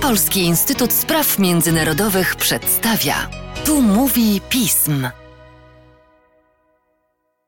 Polski Instytut Spraw Międzynarodowych przedstawia. Tu mówi pism.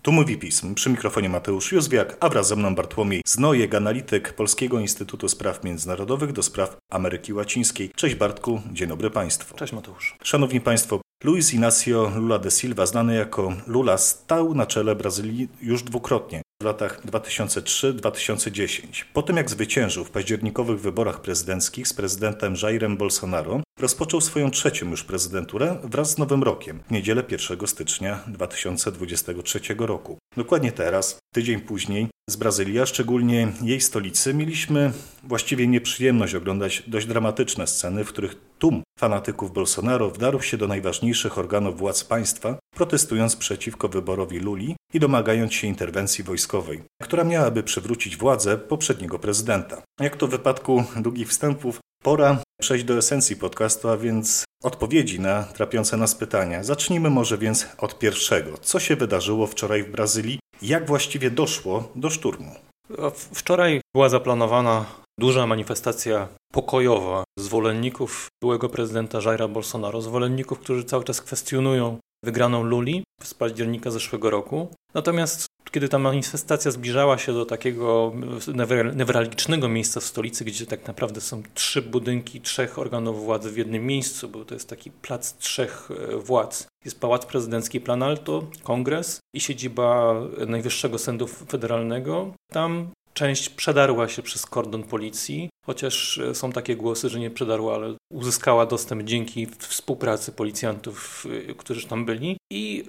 Tu mówi pism. Przy mikrofonie Mateusz Józwiak, a wraz ze mną Bartłomiej Znojek, analityk Polskiego Instytutu Spraw Międzynarodowych do spraw Ameryki Łacińskiej. Cześć Bartku, dzień dobry Państwu. Cześć Mateusz. Szanowni Państwo, Luis Inácio Lula de Silva, znany jako Lula, stał na czele Brazylii już dwukrotnie w latach 2003-2010. Po tym jak zwyciężył w październikowych wyborach prezydenckich z prezydentem Jairem Bolsonaro, rozpoczął swoją trzecią już prezydenturę wraz z Nowym Rokiem, w niedzielę 1 stycznia 2023 roku. Dokładnie teraz, tydzień później, z Brazylii, a szczególnie jej stolicy, mieliśmy właściwie nieprzyjemność oglądać dość dramatyczne sceny, w których tłum fanatyków Bolsonaro wdarł się do najważniejszych organów władz państwa, protestując przeciwko wyborowi Luli i domagając się interwencji wojskowej, która miałaby przywrócić władzę poprzedniego prezydenta. Jak to w wypadku długich wstępów, pora przejść do esencji podcastu, a więc odpowiedzi na trapiące nas pytania. Zacznijmy może więc od pierwszego. Co się wydarzyło wczoraj w Brazylii? Jak właściwie doszło do szturmu? Wczoraj była zaplanowana duża manifestacja pokojowa zwolenników byłego prezydenta Jaira Bolsonaro, zwolenników, którzy cały czas kwestionują wygraną Luli z października zeszłego roku. Natomiast kiedy ta manifestacja zbliżała się do takiego newralgicznego miejsca w stolicy, gdzie tak naprawdę są trzy budynki trzech organów władzy w jednym miejscu, bo to jest taki plac trzech e, władz. Jest Pałac Prezydencki Planalto, Kongres i siedziba Najwyższego Sądu Federalnego. Tam Część przedarła się przez kordon policji, chociaż e, są takie głosy, że nie przedarła, ale uzyskała dostęp dzięki współpracy policjantów, e, którzy tam byli. I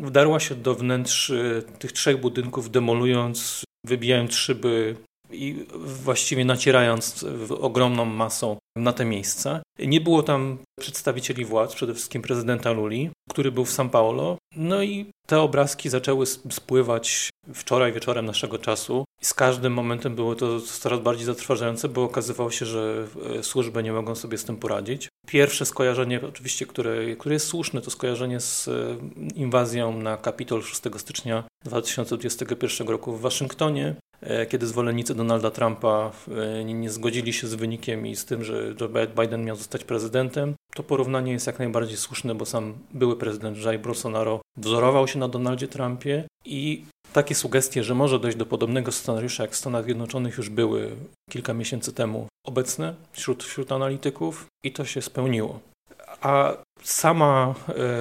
e, wdarła się do wnętrz tych trzech budynków, demolując, wybijając szyby i właściwie nacierając ogromną masą na te miejsca. Nie było tam przedstawicieli władz, przede wszystkim prezydenta Luli, który był w São Paulo. No i te obrazki zaczęły spływać wczoraj wieczorem naszego czasu. I z każdym momentem było to coraz bardziej zatrważające, bo okazywało się, że e, służby nie mogą sobie z tym poradzić. Pierwsze skojarzenie, oczywiście, które, które jest słuszne, to skojarzenie z e, inwazją na Kapitol 6 stycznia 2021 roku w Waszyngtonie, e, kiedy zwolennicy Donalda Trumpa nie, nie zgodzili się z wynikiem i z tym, że Joe Biden miał zostać prezydentem. To porównanie jest jak najbardziej słuszne, bo sam były prezydent Jair Bolsonaro wzorował się na Donaldzie Trumpie i takie sugestie, że może dojść do podobnego scenariusza, jak w Stanach Zjednoczonych już były kilka miesięcy temu obecne wśród, wśród analityków i to się spełniło. A sama,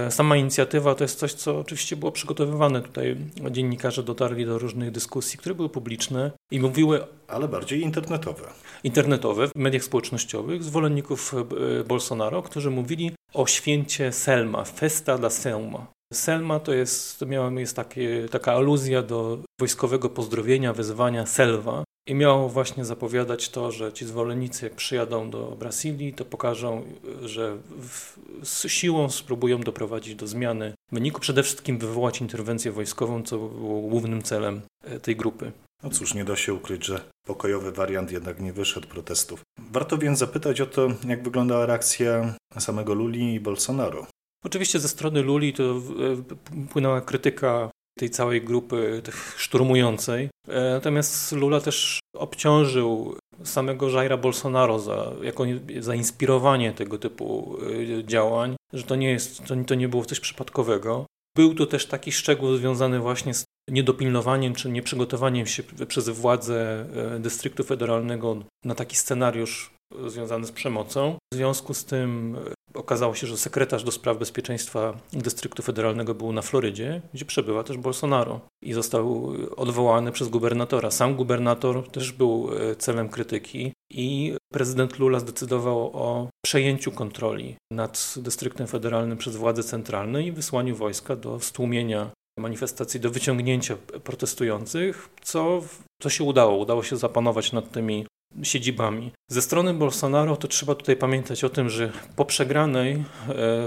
e, sama inicjatywa to jest coś, co oczywiście było przygotowywane. Tutaj dziennikarze dotarli do różnych dyskusji, które były publiczne i mówiły. Ale bardziej internetowe. Internetowe, w mediach społecznościowych, zwolenników e, Bolsonaro, którzy mówili o święcie Selma, Festa da Selma. Selma to jest, miała, jest takie, taka aluzja do wojskowego pozdrowienia, wezwania Selwa. I miało właśnie zapowiadać to, że ci zwolennicy, jak przyjadą do Brazylii, to pokażą, że w, z siłą spróbują doprowadzić do zmiany wyniku, przede wszystkim wywołać interwencję wojskową, co było głównym celem e, tej grupy. No cóż, nie da się ukryć, że pokojowy wariant jednak nie wyszedł protestów. Warto więc zapytać o to, jak wyglądała reakcja samego Luli i Bolsonaro. Oczywiście ze strony Luli to e, płynęła krytyka tej całej grupy szturmującej. E, natomiast Lula też obciążył samego Jaira Bolsonaro za, jako zainspirowanie tego typu e, działań, że to nie, jest, to, nie było coś przypadkowego. Był to też taki szczegół związany właśnie z niedopilnowaniem czy nieprzygotowaniem się przez władze dystryktu federalnego na taki scenariusz związany z przemocą. W związku z tym Okazało się, że sekretarz do spraw bezpieczeństwa dystryktu federalnego był na Florydzie, gdzie przebywa też Bolsonaro i został odwołany przez gubernatora. Sam gubernator też był e, celem krytyki i prezydent Lula zdecydował o przejęciu kontroli nad dystryktem federalnym przez władze centralne i wysłaniu wojska do stłumienia manifestacji, do wyciągnięcia protestujących, co, co się udało. Udało się zapanować nad tymi siedzibami. Ze strony Bolsonaro to trzeba tutaj pamiętać o tym, że po przegranej e,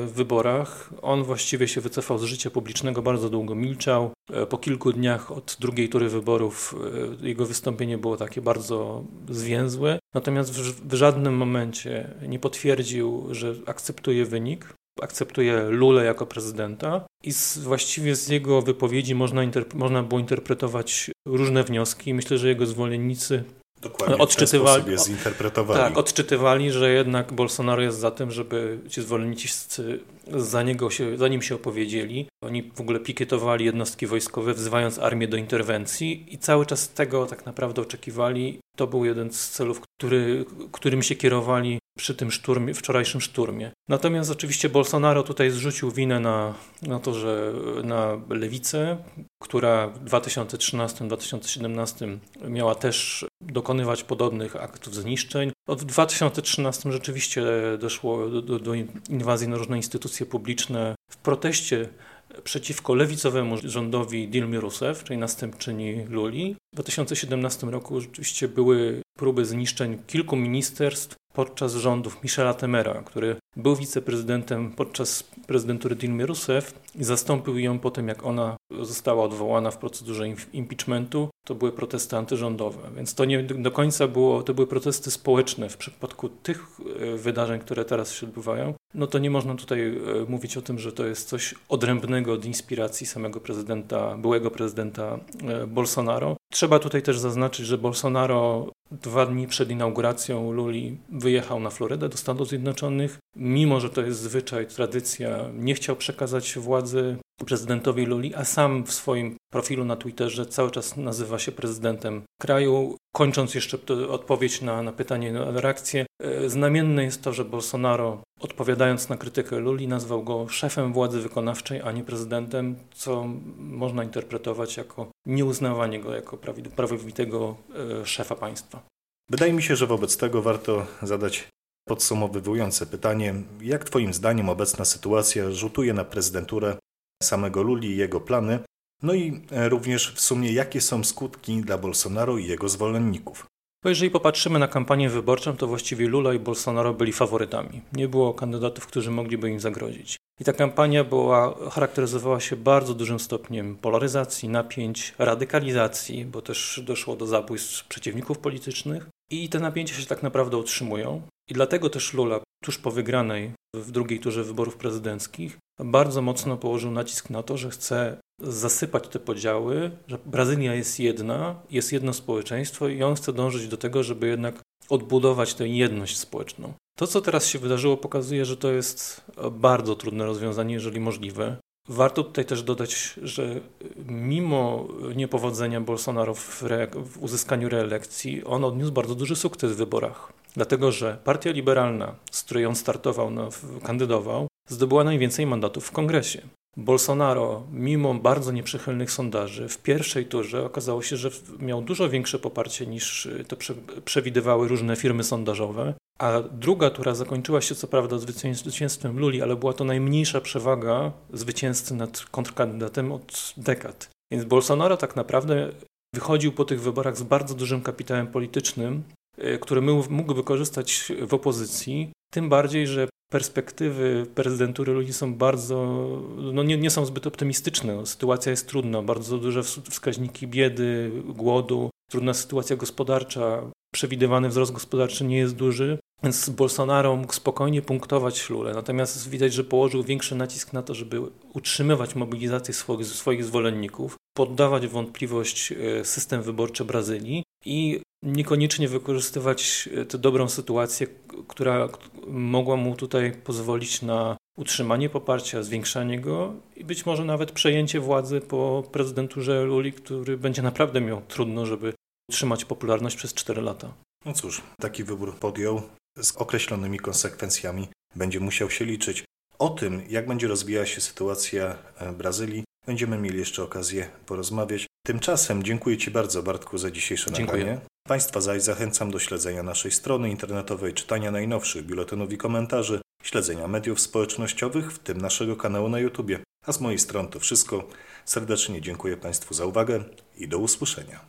wyborach on właściwie się wycofał z życia publicznego, bardzo długo milczał. E, po kilku dniach od drugiej tury wyborów e, jego wystąpienie było takie bardzo zwięzłe, natomiast w, żadnym momencie nie potwierdził, że akceptuje wynik akceptuje Lulę jako prezydenta i z, właściwie z jego wypowiedzi można, można było interpretować różne wnioski. Myślę, że jego zwolennicy Dokładnie, odczytywali, w zinterpretowali. Tak, odczytywali, że jednak Bolsonaro jest za tym, żeby ci zwolennicy za, niego się, za nim się opowiedzieli. Oni w ogóle pikietowali jednostki wojskowe, wzywając armię do interwencji i cały czas tego tak naprawdę oczekiwali. To był jeden z celów, który, którym się kierowali przy tym szturmie, wczorajszym szturmie. Natomiast oczywiście Bolsonaro tutaj zrzucił winę na, na to, że na lewicę, która w 2013-2017 miała też dokonywać podobnych aktów zniszczeń. Od 2013 rzeczywiście doszło do, do, do inwazji na różne instytucje publiczne w proteście przeciwko lewicowemu rządowi Dilmy Rousseff, czyli następczyni Luli. W 2017 roku rzeczywiście były próby zniszczeń kilku ministerstw podczas rządów Michela Temera, który był wiceprezydentem podczas prezydentury Dilmy Rousseff i zastąpił ją po tym, jak ona została odwołana w procedurze impeachmentu. To były protesty antyrządowe, więc to nie do końca było, to były protesty społeczne. W przypadku tych e, wydarzeń, które teraz się odbywają, no to nie można tutaj e, mówić o tym, że to jest coś odrębnego od inspiracji samego prezydenta, byłego prezydenta e, Bolsonaro. Trzeba tutaj też zaznaczyć, że Bolsonaro dwa dni przed inauguracją Luli wyjechał na Florydę do Stanów Zjednoczonych. Mimo, że to jest zwyczaj, tradycja, nie chciał przekazać władzy prezydentowi Luli, a sam w swoim profilu na Twitterze cały czas nazywa się prezydentem kraju. Kończąc jeszcze odpowiedź na, na pytanie, na reakcję, e, znamienne jest to, że Bolsonaro, odpowiadając na krytykę Luli, nazwał go szefem władzy wykonawczej, a nie prezydentem, co można interpretować jako nieuznawanie go jako prawowitego e, szefa państwa. Wydaje mi się, że wobec tego warto zadać podsumowujące pytanie: jak Twoim zdaniem obecna sytuacja rzutuje na prezydenturę samego Luli i jego plany, no i e, również w sumie jakie są skutki dla Bolsonaro i jego zwolenników. Bo jeżeli popatrzymy na kampanię wyborczą, to właściwie Lula i Bolsonaro byli faworytami. Nie było kandydatów, którzy mogliby im zagrozić. I ta kampania była, charakteryzowała się bardzo dużym stopniem polaryzacji, napięć, radykalizacji, bo też doszło do zabójstw przeciwników politycznych. I te napięcia się tak naprawdę utrzymują. I dlatego też Lula tuż po wygranej w drugiej turze wyborów prezydenckich bardzo mocno położył nacisk na to, że chce zasypać te podziały, że Brazylia jest jedna, jest jedno społeczeństwo i on chce dążyć do tego, żeby jednak odbudować tę jedność społeczną. To, co teraz się wydarzyło, pokazuje, że to jest bardzo trudne rozwiązanie, jeżeli możliwe. Warto tutaj też dodać, że mimo niepowodzenia Bolsonaro w, w, uzyskaniu reelekcji, on odniósł bardzo duży sukces w wyborach. Dlatego, że Partia Liberalna, z której on startował, no, kandydował, zdobyła najwięcej mandatów w kongresie. Bolsonaro, mimo bardzo nieprzychylnych sondaży, w pierwszej turze okazało się, że miał dużo większe poparcie niż to przewidywały różne firmy sondażowe. A druga tura zakończyła się co prawda zwycięstwem Luli, ale była to najmniejsza przewaga zwycięzcy nad kontrkandydatem od dekad. Więc Bolsonaro tak naprawdę wychodził po tych wyborach z bardzo dużym kapitałem politycznym, y, który mógł wykorzystać w opozycji. Tym bardziej, że perspektywy prezydentury ludzi są bardzo, no nie, nie są zbyt optymistyczne. Sytuacja jest trudna, bardzo duże wskaźniki biedy, głodu, trudna sytuacja gospodarcza, przewidywany wzrost gospodarczy nie jest duży, więc Bolsonaro mógł spokojnie punktować Lulę. Natomiast widać, że położył większy nacisk na to, żeby utrzymywać mobilizację swoich, swoich zwolenników, poddawać wątpliwość e, system wyborczy Brazylii i niekoniecznie wykorzystywać e, tę dobrą sytuację, która mogła mu tutaj pozwolić na utrzymanie poparcia, zwiększanie go i być może nawet przejęcie władzy po prezydenturze Luli, który będzie naprawdę miał trudno, żeby utrzymać popularność przez 4 lata. No cóż, taki wybór podjął z określonymi konsekwencjami. Będzie musiał się liczyć. O tym, jak będzie rozwijała się sytuacja e, Brazylii, będziemy mieli jeszcze okazję porozmawiać. Tymczasem dziękuję Ci bardzo, Bartku, za dzisiejsze dziękuję. nagranie. Państwa zaś zachęcam do śledzenia naszej strony internetowej, czytania najnowszych biuletynów i komentarzy, śledzenia mediów społecznościowych, w tym naszego kanału na YouTube. A z mojej strony to wszystko. Serdecznie dziękuję Państwu za uwagę i do usłyszenia.